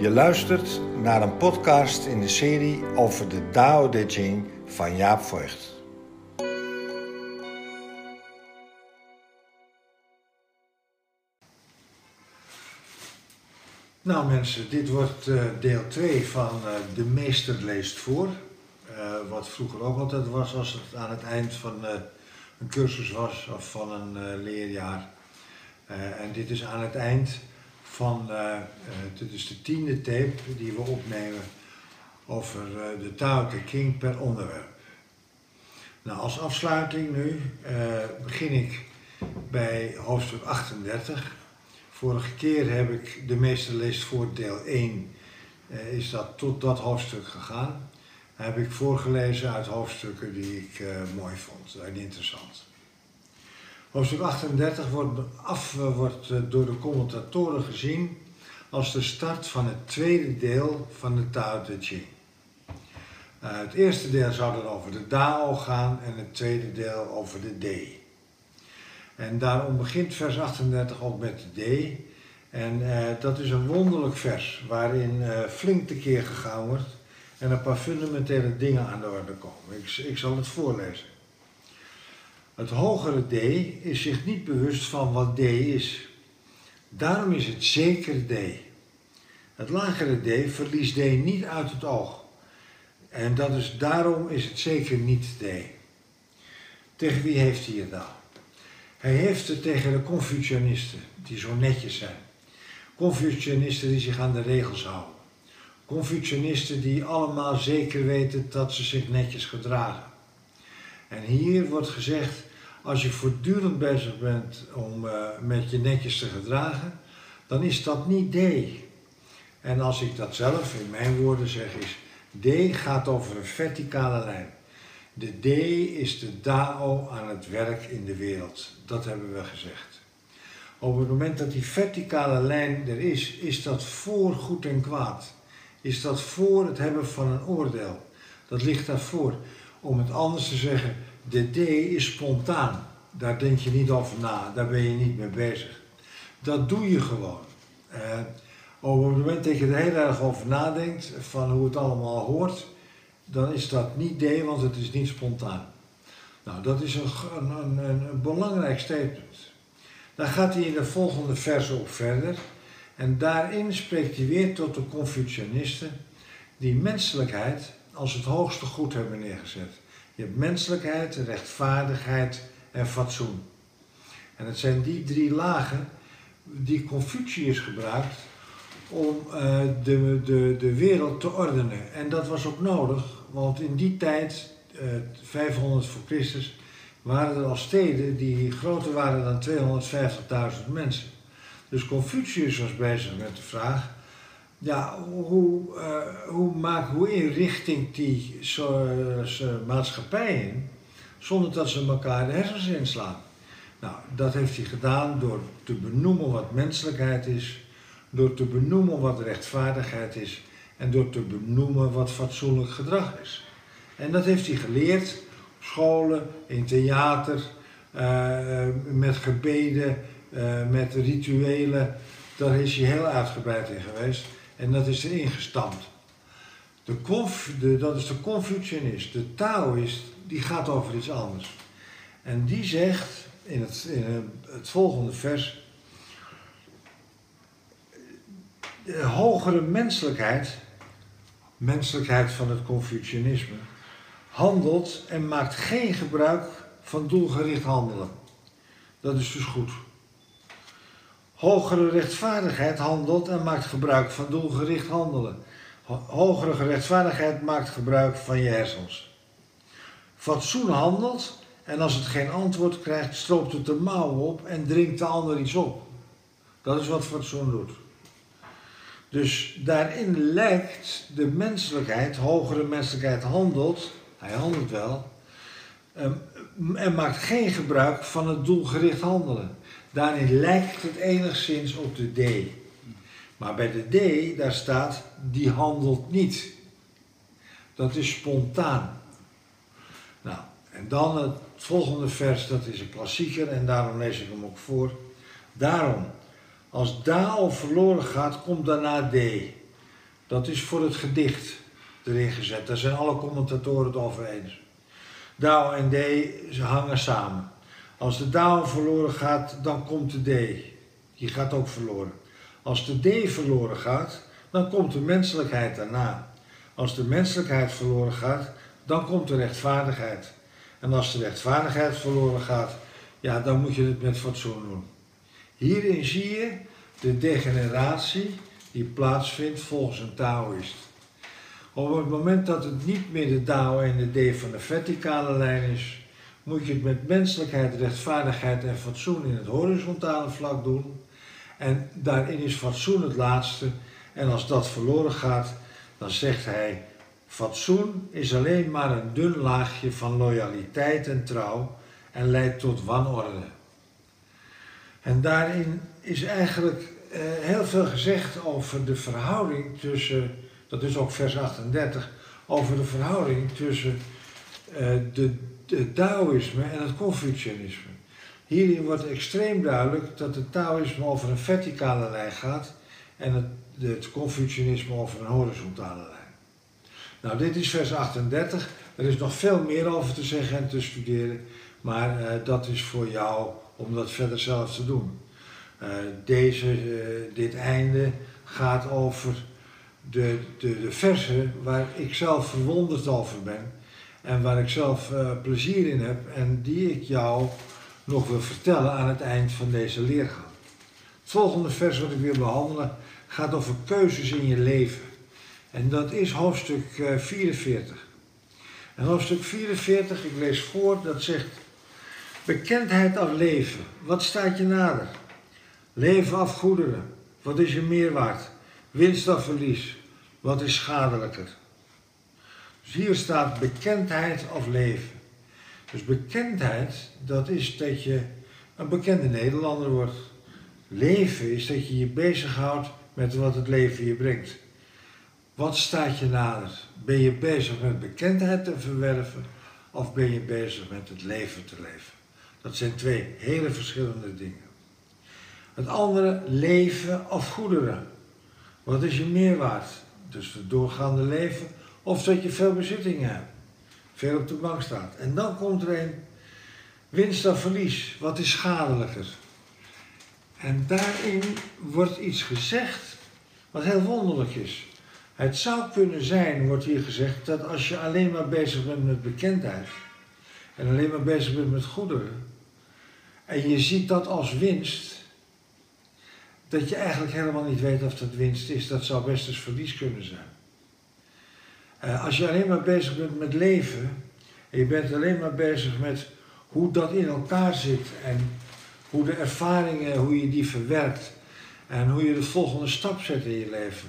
Je luistert naar een podcast in de serie over de Tao Te Ching van Jaap Voigt. Nou mensen, dit wordt uh, deel 2 van uh, De Meester leest voor. Uh, wat vroeger ook altijd was als het aan het eind van een cursus was of van een leerjaar. en dit is aan het eind van, uh, dit is de tiende tape die we opnemen over uh, de Tao King per onderwerp. Nou, als afsluiting nu begin ik bij hoofdstuk 38. Vorige keer heb ik de meeste leest voor deel 1, is dat tot dat hoofdstuk gegaan. Heb ik voorgelezen uit hoofdstukken die ik mooi vond en interessant. Hoofdstuk 38 wordt, af, wordt eh, door de commentatoren gezien als de start van het tweede deel van de Tao Te Ching. Uh, het eerste deel zou dan over de Dao gaan en het tweede deel over de D. En daarom begint vers 38 ook met de D. En dat is een wonderlijk vers waarin uh, flink tekeer gegaan wordt en een paar fundamentele dingen aan de orde komen. Ik, ik zal het voorlezen. Het hogere D is zich niet bewust van wat D is. Daarom is het zeker D. Het lagere D verliest D niet uit het oog. En dat is, daarom is het zeker niet D. Tegen wie heeft hij het nou? Hij heeft het tegen de Confucianisten, die zo netjes zijn. Confucianisten die zich aan de regels houden. Confucianisten die allemaal zeker weten dat ze zich netjes gedragen. En hier wordt gezegd, als je voortdurend bezig bent om uh, met je netjes te gedragen, dan is dat niet D. En als ik dat zelf in mijn woorden zeg, is D gaat over een verticale lijn. De D is de Dao aan het werk in de wereld. Dat hebben we gezegd. Op het moment dat die verticale lijn er is, is dat voor goed en kwaad. Is dat voor het hebben van een oordeel. Dat ligt daarvoor. Om het anders te zeggen, de D is spontaan. Daar denk je niet over na, daar ben je niet mee bezig. Dat doe je gewoon. Uh, op het moment dat je er heel erg over nadenkt, van hoe het allemaal hoort, dan is dat niet D, want het is niet spontaan. Nou, dat is een, een, een, belangrijk statement. Dan gaat hij in de volgende verse op verder. En daarin spreekt hij weer tot de Confucianisten die menselijkheid als het hoogste goed hebben neergezet. Je hebt menselijkheid, rechtvaardigheid en fatsoen. En het zijn die drie lagen die Confucius gebruikt om uh, de, de, de wereld te ordenen. En dat was ook nodig, want in die tijd, uh, 500 voor Christus, waren er al steden die groter waren dan 250.000 mensen. Dus Confucius was bezig met de vraag, ja, hoe, uh, hoe, maak, hoe inrichting die maatschappij in, zonder dat ze elkaar de hersens inslaan. Nou, dat heeft hij gedaan door te benoemen wat menselijkheid is, door te benoemen wat rechtvaardigheid is en door te benoemen wat fatsoenlijk gedrag is. En dat heeft hij geleerd op scholen, in theater, uh, met gebeden, uh, met rituelen. Daar is hij heel uitgebreid in geweest en dat is erin gestampt. De, de dat is de Confucianist. De Taoïst, die gaat over iets anders. En die zegt in het, in het volgende vers: de hogere menselijkheid, menselijkheid van het Confucianisme, handelt en maakt geen gebruik van doelgericht handelen. Dat is dus goed. Hogere rechtvaardigheid handelt en maakt gebruik van doelgericht handelen. Hogere rechtvaardigheid maakt gebruik van je hersens. Fatsoen handelt en als het geen antwoord krijgt, stroopt het de mouw op en dringt de ander iets op. Dat is wat fatsoen doet. Dus daarin lijkt de menselijkheid, hogere menselijkheid handelt, hij handelt wel, ehm, en maakt geen gebruik van het doelgericht handelen. Daarin lijkt het enigszins op de D. Maar bij de D, daar staat, die handelt niet. Dat is spontaan. Nou, en dan het volgende vers, dat is een klassieker en daarom lees ik hem ook voor. Daarom, als Dao verloren gaat, komt daarna D. Dat is voor het gedicht erin gezet. Daar zijn alle commentatoren het over eens. Dao en D ze hangen samen. Als de Dao verloren gaat, dan komt de D. Die gaat ook verloren. Als de D verloren gaat, dan komt de menselijkheid daarna. Als de menselijkheid verloren gaat, dan komt de rechtvaardigheid. En als de rechtvaardigheid verloren gaat, ja, dan moet je het met fatsoen doen. Hierin zie je de degeneratie die plaatsvindt volgens een Taoïst. Op het moment dat het niet meer de Tao en de D van de verticale lijn is, moet je het met menselijkheid, rechtvaardigheid en fatsoen in het horizontale vlak doen. En daarin is fatsoen het laatste. En als dat verloren gaat, dan zegt hij: Fatsoen is alleen maar een dun laagje van loyaliteit en trouw en leidt tot wanorde. En daarin is eigenlijk eh, heel veel gezegd over de verhouding tussen, dat is ook vers 38, over de verhouding tussen eh, de, het Taoïsme en het Confucianisme. Hierin wordt extreem duidelijk dat het Taoïsme over een verticale lijn gaat en het, het Confucianisme over een horizontale lijn. Nou, dit is vers 38. Er is nog veel meer over te zeggen en te studeren, maar uh, dat is voor jou om dat verder zelf te doen. Uh, deze, uh, dit einde gaat over de, de, de versen waar ik zelf verwonderd over ben en waar ik zelf plezier in heb en die ik jou nog wil vertellen aan het eind van deze leergang. Het volgende vers wat ik wil behandelen gaat over keuzes in je leven. En dat is hoofdstuk 44. En hoofdstuk 44, ik lees voor, dat zegt: Bekendheid af leven, wat staat je nader? Leven af goederen, wat is je meerwaard? Winst af verlies, wat is schadelijker? Hier staat bekendheid of leven. Dus bekendheid, dat is dat je een bekende Nederlander wordt. Leven is dat je je bezighoudt met wat het leven je brengt. Wat staat je nader? Ben je bezig met bekendheid te verwerven of ben je bezig met het leven te leven? Dat zijn twee hele verschillende dingen. Het andere, leven of goederen. Wat is je meerwaard? Dus het doorgaande leven of dat je veel bezittingen hebt, veel op de bank staat. En dan komt er een winst of verlies. Wat is schadelijker? En daarin wordt iets gezegd wat heel wonderlijk is. Het zou kunnen zijn, wordt hier gezegd, dat als je alleen maar bezig bent met bekendheid en alleen maar bezig bent met goederen en je ziet dat als winst, dat je eigenlijk helemaal niet weet of dat winst is. Dat zou best eens verlies kunnen zijn. Uh, als je alleen maar bezig bent met leven en je bent alleen maar bezig met hoe dat in elkaar zit en hoe de ervaringen, hoe je die verwerkt en hoe je de volgende stap zet in je leven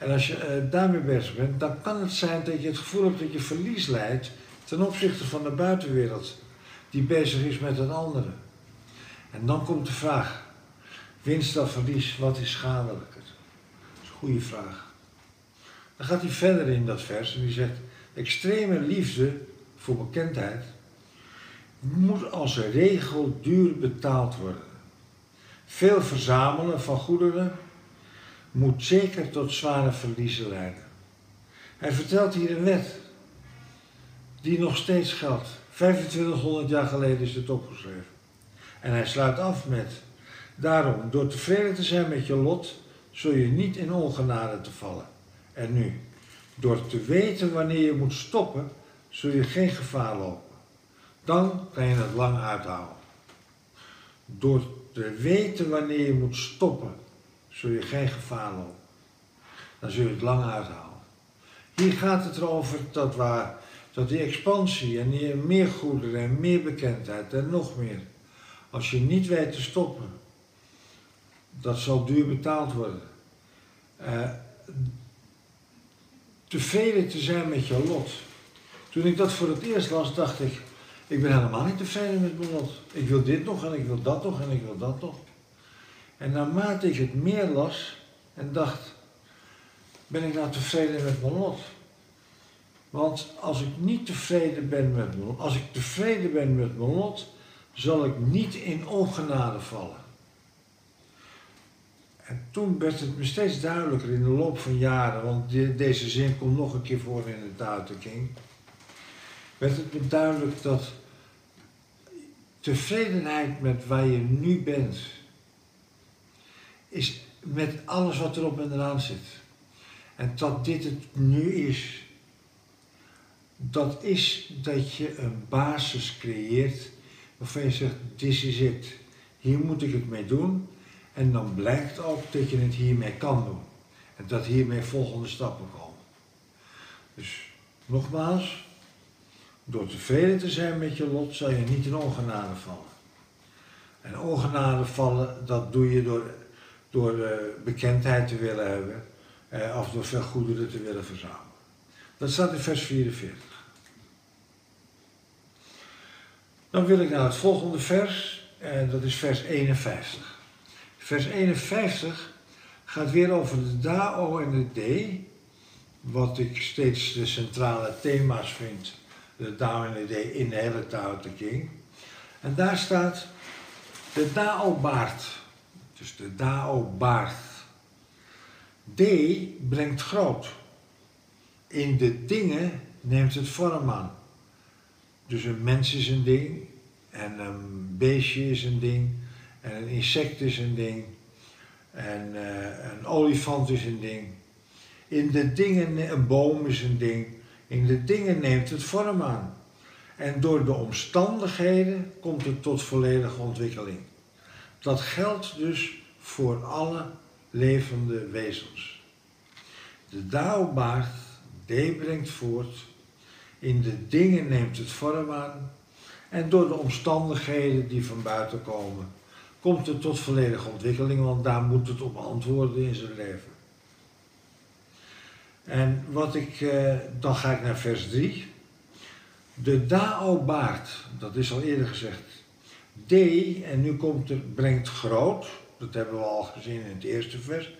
en als je uh, daarmee bezig bent, dan kan het zijn dat je het gevoel hebt dat je verlies leidt ten opzichte van de buitenwereld, die bezig is met het andere. En dan komt de vraag: winst of verlies, wat is schadelijker? Dat is een goede vraag. Dan gaat hij verder in dat vers en hij zegt: extreme liefde voor bekendheid moet als regel duur betaald worden. Veel verzamelen van goederen moet zeker tot zware verliezen leiden. Hij vertelt hier een wet die nog steeds geldt. 2500 jaar geleden is het opgeschreven. En hij sluit af met: Daarom, door tevreden te zijn met je lot, zul je niet in ongenade te vallen. En nu, door te weten wanneer je moet stoppen, zul je geen gevaar lopen. Dan kan je het lang uithouden. Door te weten wanneer je moet stoppen, zul je geen gevaar lopen. Dan zul je het lang uithouden. Hier gaat het erover dat, waar, dat die expansie en meer goederen en meer bekendheid en nog meer. Als je niet weet te stoppen, dat zal duur betaald worden. Uh, tevreden te zijn met je lot. Toen ik dat voor het eerst las, dacht ik, ik ben helemaal niet tevreden met mijn lot. Ik wil dit nog en ik wil dat nog en ik wil dat nog. En naarmate ik het meer las en dacht, ben ik nou tevreden met mijn lot? Want als ik niet tevreden ben met mijn lot, als ik tevreden ben met mijn lot, zal ik niet in ongenade vallen. En toen werd het me steeds duidelijker in de loop van jaren, want deze zin komt nog een keer voor in de Tao. Werd het me duidelijk dat tevredenheid met waar je nu bent, is met alles wat erop en eraan zit. En dat dit het nu is, dat is dat je een basis creëert waarvan je zegt, this is it. Hier moet ik het mee doen. En dan blijkt ook dat je het hiermee kan doen. En dat hiermee volgende stappen komen. Dus nogmaals, door tevreden te zijn met je lot zal je niet in ongenade vallen. En ongenade vallen, dat doe je door, door uh, bekendheid te willen hebben. Uh, of door veel goederen te willen verzamelen. Dat staat in vers 44. Dan wil ik naar het volgende vers, en dat is vers 51. Vers 51 gaat weer over de Dao en de D, wat ik steeds de centrale thema's vind, de Dao en de D in de hele Tao Te King. En daar staat de Dao-baard, dus de Dao-baard. D brengt groot. In de dingen neemt het vorm aan. Dus een mens is een ding, en een beestje is een ding, en een insect is een ding, en uh, een olifant is een ding. In de dingen, een boom is een ding. In de dingen neemt het vorm aan. En door de omstandigheden komt het tot volledige ontwikkeling. Dat geldt dus voor alle levende wezens. De Daobaard, D brengt voort, in de dingen neemt het vorm aan en door de omstandigheden die van buiten komen, komt het tot volledige ontwikkeling, want daar moet het op antwoorden in zijn leven. En wat ik, eh, dan ga ik naar vers 3. De Dao-baard, dat is al eerder gezegd. D, en nu komt er, brengt groot, dat hebben we al gezien in het eerste vers.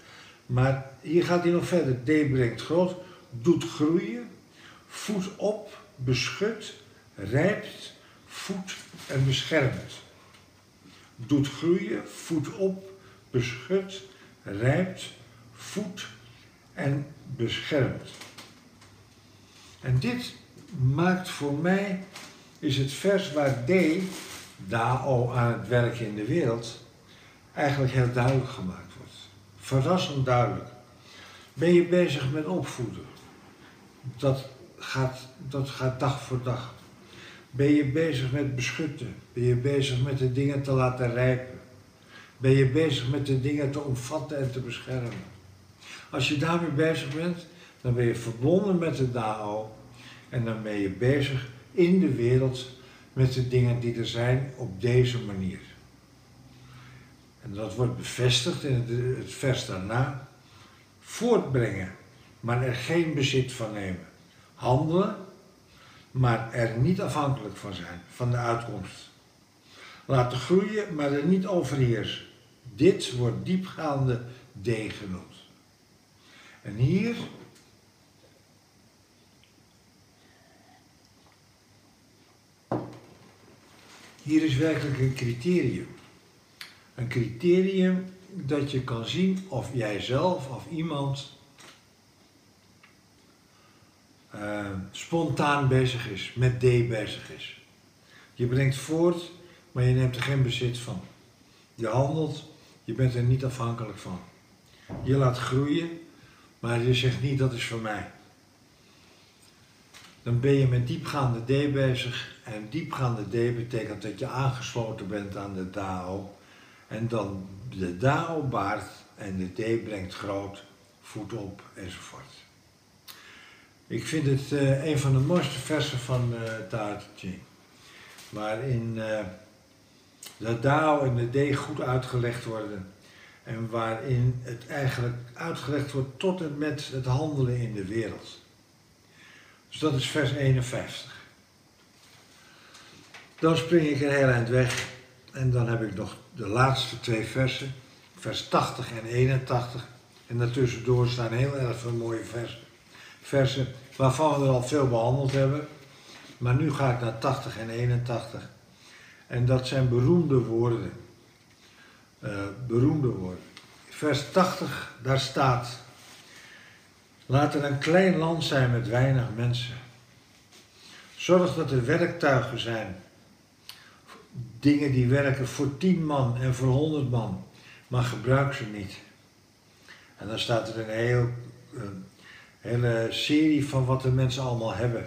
Maar hier gaat hij nog verder. D brengt groot, doet groeien, voedt op, beschut, rijpt, voedt en beschermt. Doet groeien, voedt op, beschut, rijpt, voedt en beschermt. En dit maakt voor mij, is het vers waar D, Dao aan het werken in de wereld, eigenlijk heel duidelijk gemaakt wordt. Verrassend duidelijk. Ben je bezig met opvoeden? Dat gaat, dat gaat dag voor dag. Ben je bezig met beschutten? Ben je bezig met de dingen te laten rijpen? Ben je bezig met de dingen te omvatten en te beschermen? Als je daarmee bezig bent, dan ben je verbonden met de Dao en dan ben je bezig in de wereld met de dingen die er zijn op deze manier. En dat wordt bevestigd in het, vers daarna. Voortbrengen, maar er geen bezit van nemen. Handelen, maar er niet afhankelijk van zijn, van de uitkomst. Laten groeien, maar er niet overheersen. Dit wordt diepgaande D genoemd. En hier hier is werkelijk een criterium. Een criterium dat je kan zien of jijzelf of iemand uh, spontaan bezig is, met D bezig is. Je brengt voort, maar je neemt er geen bezit van. Je handelt, je bent er niet afhankelijk van. Je laat groeien, maar je zegt niet dat is voor mij. Dan ben je met diepgaande D bezig en diepgaande D betekent dat je aangesloten bent aan de DAO. En dan de DAO baart en de D brengt groot, voet op enzovoort. Ik vind het uh, een van de mooiste versen van uh, Ching. Waarin de Dao en de D goed uitgelegd worden. En waarin het eigenlijk uitgelegd wordt tot en met het handelen in de wereld. Dus dat is vers 51. Dan spring ik een heel eind weg. En dan heb ik nog de laatste twee versen. Vers 80 en 81. En daartussendoor staan heel erg veel mooie versen. Versen waarvan we er al veel behandeld hebben. Maar nu ga ik naar 80 en 81. En dat zijn beroemde woorden. Uh, beroemde woorden. vers 80, daar staat: Laat er een klein land zijn met weinig mensen. Zorg dat er werktuigen zijn. Dingen die werken voor 10 man en voor 100 man, maar gebruik ze niet. En dan staat er een heel, een hele serie van wat de mensen allemaal hebben.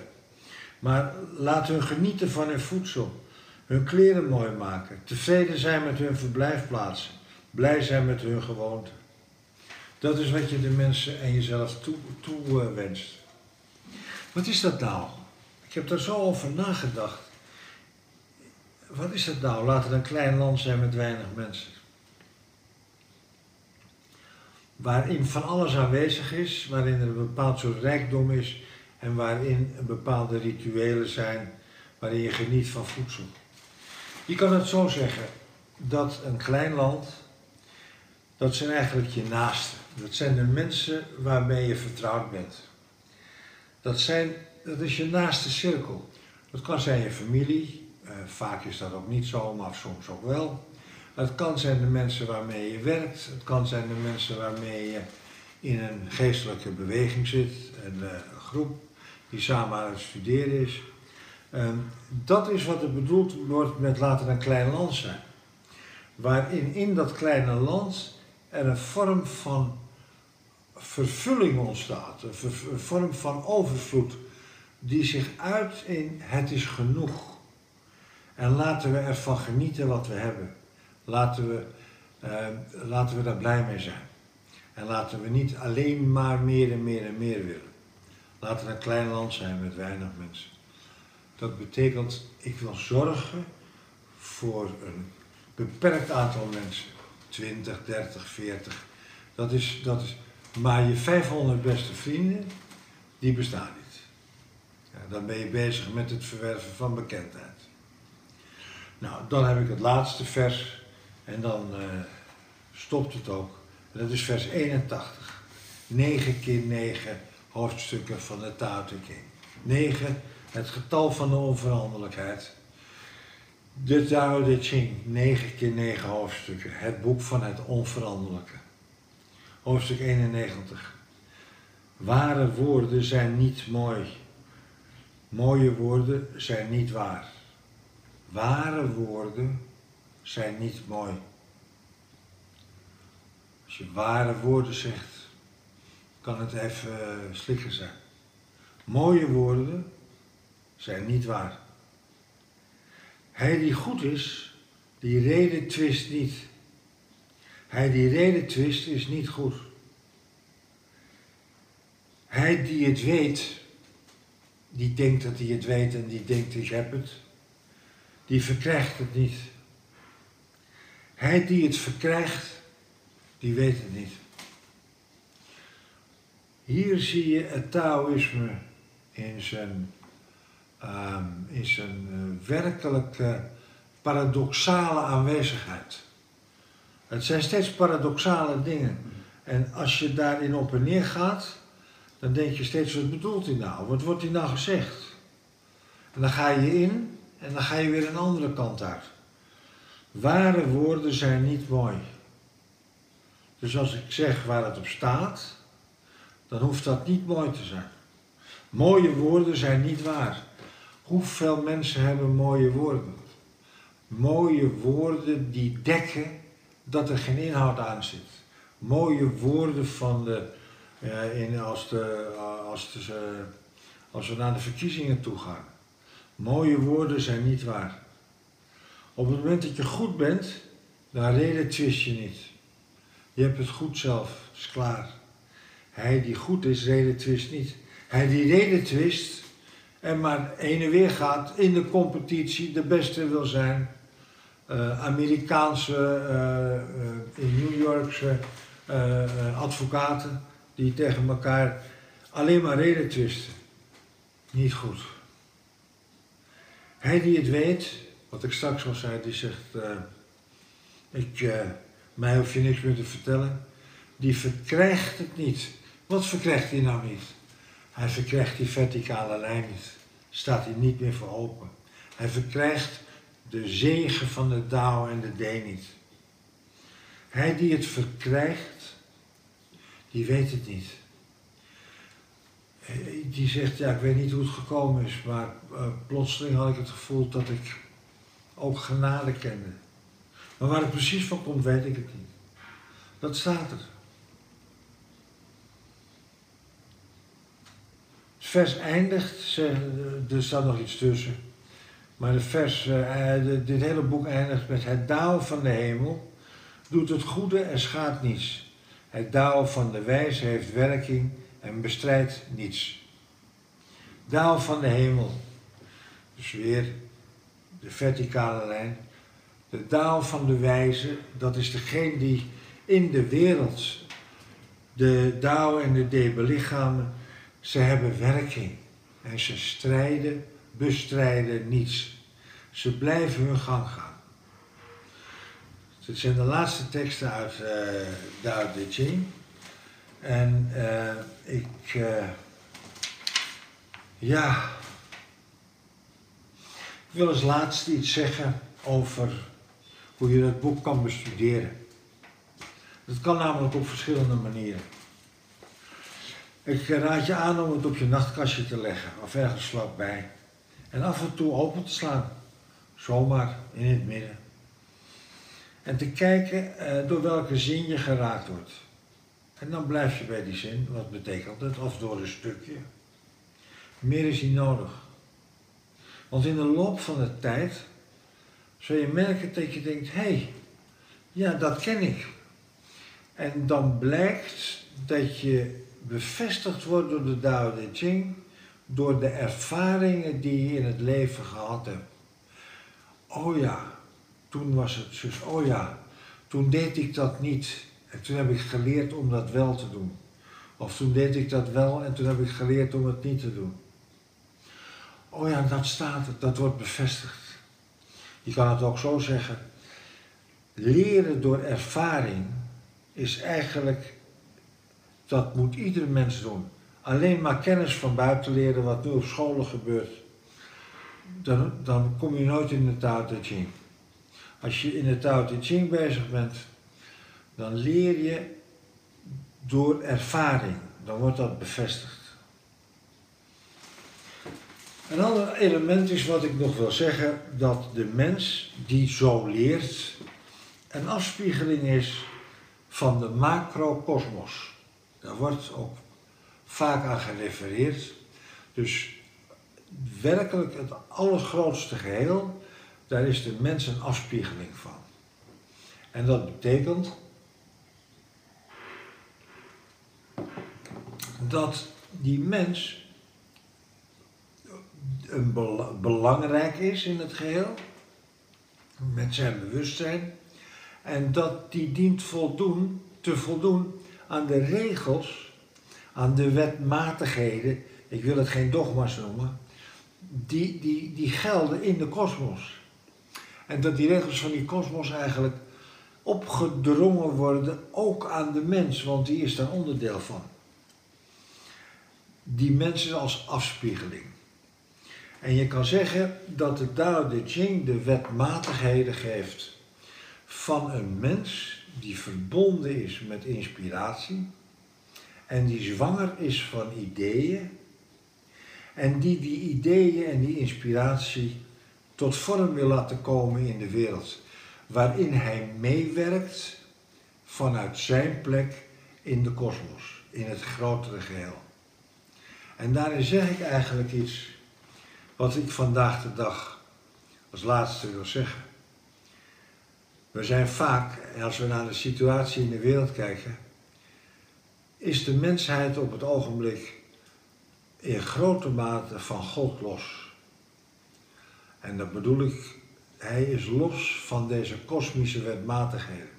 Maar laat hun genieten van hun voedsel, hun kleren mooi maken, tevreden zijn met hun verblijfplaatsen, blij zijn met hun gewoonten. Dat is wat je de mensen en jezelf toewenst. Toe, uh, wat is dat nou? Ik heb daar zo over nagedacht. Wat is dat nou? Laat het een klein land zijn met weinig mensen. Waarin van alles aanwezig is, waarin er een bepaald soort rijkdom is en waarin bepaalde rituelen zijn, waarin je geniet van voedsel. Je kan het zo zeggen dat een klein land, dat zijn eigenlijk je naasten. Dat zijn de mensen waarmee je vertrouwd bent. Dat, zijn, dat is je naaste cirkel. Dat kan zijn je familie, uh, vaak is dat ook niet zo, maar soms ook wel. Het kan zijn de mensen waarmee je werkt, het kan zijn de mensen waarmee je in een geestelijke beweging zit, een uh, groep die samen aan het studeren is. Uh, dat is wat er bedoeld wordt met laten een klein land zijn. Waarin in dat kleine land er een vorm van vervulling ontstaat, een, vorm van overvloed, die zich uit in het is genoeg. En laten we ervan genieten wat we hebben. Laten we, uh, laten we daar blij mee zijn. En laten we niet alleen maar meer en meer en meer willen. Laten we een klein land zijn met weinig mensen. Dat betekent, ik wil zorgen voor een beperkt aantal mensen. 20, 30, 40. Dat is, dat is, maar je 500 beste vrienden, die bestaan niet. Ja, dan ben je bezig met het verwerven van bekendheid. Nou, dan heb ik het laatste vers en dan uh, stopt het ook. Dat is vers 81. 9 keer 9 hoofdstukken van de Tao Te Ching. 9, het getal van de onveranderlijkheid. De Tao Te Ching, 9 keer 9 hoofdstukken. Het boek van het onveranderlijke hoofdstuk 91. Ware woorden zijn niet mooi. Mooie woorden zijn niet waar. Ware woorden zijn niet mooi. Als je ware woorden zegt, kan het even slikken zijn. Mooie woorden zijn niet waar. Hij die goed is, die reden twist niet. Hij die reden twist is niet goed. Hij die het weet, die denkt dat hij het weet en die denkt ik heb het, die verkrijgt het niet. Hij die het verkrijgt, die weet het niet. Hier zie je het Taoïsme in zijn, um, in zijn uh, werkelijke paradoxale aanwezigheid. Het zijn steeds paradoxale dingen. En als je daarin op en neer gaat, dan denk je steeds, wat bedoelt hij nou? Wat wordt hij nou gezegd? En dan ga je in en dan ga je weer een andere kant uit. Ware woorden zijn niet mooi. Dus als ik zeg waar het op staat, dan hoeft dat niet mooi te zijn. Mooie woorden zijn niet waar. Hoeveel mensen hebben mooie woorden? Mooie woorden die dekken dat er geen inhoud aan zit. Mooie woorden van de, uh, in, als, de, uh, als, de, uh, als we naar de verkiezingen toe gaan. Mooie woorden zijn niet waar. Op het moment dat je goed bent, dan reden twist je niet. Je hebt het goed zelf, is klaar. Hij die goed is, reden twist niet. Hij die reden twist en maar heen en weer gaat in de competitie, de beste wil zijn, uh, Amerikaanse, uh, in New Yorkse advocaten die tegen elkaar alleen maar reden twisten. Niet goed. Hij die het weet, wat ik straks al zei, die zegt, ik, mij hoef je niks meer te vertellen, die verkrijgt het niet. Wat verkrijgt hij nou niet? Hij verkrijgt die verticale lijn niet. Staat hij niet meer voor open. Hij verkrijgt de zegen van de Dao en de D niet. Hij die het verkrijgt, die weet het niet. Eh, die zegt, ja, ik weet niet hoe het gekomen is, maar plotseling had ik het gevoel dat ik ook genade kende. Maar waar het precies van komt, weet ik het niet. Dat staat er. Het vers eindigt, er staat nog iets tussen. Maar het vers, uh, dit hele boek eindigt met het daal van de hemel doet het goede en schaadt niets. Het daal van de wijze heeft werking en bestrijdt niets. Daal van de hemel. Dus weer de verticale lijn. De daal van de wijze, dat is degene die in de wereld de daal en de de belichamen. Ze hebben werking en ze strijden, bestrijden niets. Ze blijven hun gang gaan. Het zijn de laatste teksten uit Dao De Ching. En uh, ik, uh, ja, ik wil als laatste iets zeggen over hoe je dat boek kan bestuderen. Dat kan namelijk op verschillende manieren. Ik raad je aan om het op je nachtkastje te leggen of ergens vlakbij. En af en toe open te slaan. Zomaar in het midden. En te kijken uh, door welke zin je geraakt wordt. En dan blijf je bij die zin. Wat betekent het? Of door een stukje. Meer is niet nodig. Want in de loop van de tijd zul je merken dat je denkt, hé, hey, ja, dat ken ik. En dan blijkt dat je bevestigd wordt door de Tao Te Ching, door de ervaringen die je in het leven gehad hebt. Oh ja, toen was het zus, oh ja, toen deed ik dat niet. En toen heb ik geleerd om dat wel te doen. Of toen deed ik dat wel en toen heb ik geleerd om het niet te doen. Oh ja, dat staat dat wordt bevestigd. Je kan het ook zo zeggen. Leren door ervaring is eigenlijk, dat moet ieder mens doen. Alleen maar kennis van buiten leren, wat nu op scholen gebeurt, dan, dan kom je nooit in de Tao Te Ching. Als je in de Tao Te Ching bezig bent, dan leer je door ervaring. Dan wordt dat bevestigd. Een ander element is wat ik nog wil zeggen, dat de mens die zo leert, een afspiegeling is van de macrokosmos. Daar wordt ook vaak aan gerefereerd. Dus werkelijk het allergrootste geheel daar is de mens een afspiegeling van. En dat betekent dat die mens een belangrijk is in het geheel, met zijn bewustzijn, en dat die dient voldoen, te voldoen aan de regels, aan de wetmatigheden, ik wil het geen dogma's noemen, die, die, die gelden in de kosmos. En dat die regels van die kosmos eigenlijk opgedrongen worden, ook aan de mens, want die is daar onderdeel van. Die mensen als afspiegeling. En je kan zeggen dat de Tao Te Ching de wetmatigheden geeft van een mens die verbonden is met inspiratie en die zwanger is van ideeën en die die ideeën en die inspiratie tot vorm wil laten komen in de wereld, waarin hij meewerkt vanuit zijn plek in de kosmos, in het grotere geheel. En daarin zeg ik eigenlijk iets wat ik vandaag de dag als laatste wil zeggen. We zijn vaak, als we naar de situatie in de wereld kijken, is de mensheid op het ogenblik in grote mate van God los. En dat bedoel ik, hij is los van deze kosmische wetmatigheden.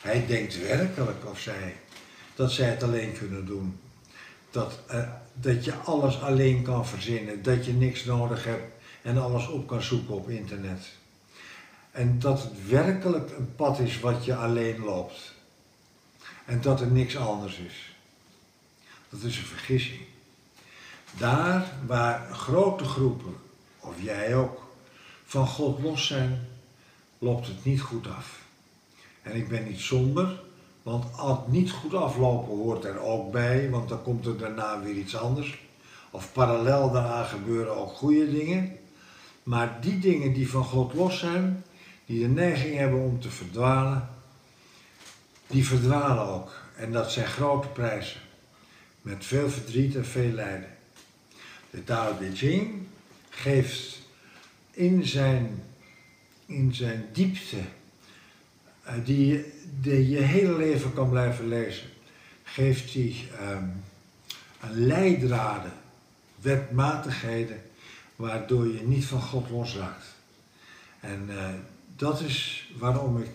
Hij denkt werkelijk of zij dat zij het alleen kunnen doen. Dat, uh, dat je alles alleen kan verzinnen, dat je niks nodig hebt en alles op kan zoeken op internet. En dat het werkelijk een pad is wat je alleen loopt. En dat er niks anders is. Dat is een vergissing. Daar waar grote groepen, of jij ook, van God los zijn, loopt het niet goed af. En ik ben niet somber, want als niet goed aflopen hoort er ook bij, want dan komt er daarna weer iets anders. Of parallel daaraan gebeuren ook goede dingen. Maar die dingen die van God los zijn, die de neiging hebben om te verdwalen, die verdwalen ook. En dat zijn grote prijzen. Met veel verdriet en veel lijden. De Tao Te Ching geeft in zijn, in zijn diepte, die, die je hele leven kan blijven lezen, geeft hij um, een leidraden, wetmatigheden, waardoor je niet van God losraakt. En uh, dat is waarom ik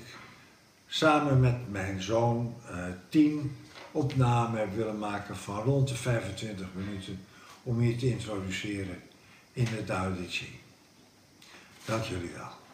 samen met mijn zoon uh, tien opnamen heb willen maken van rond de 25 minuten om je te introduceren in het Tao. Dank jullie wel.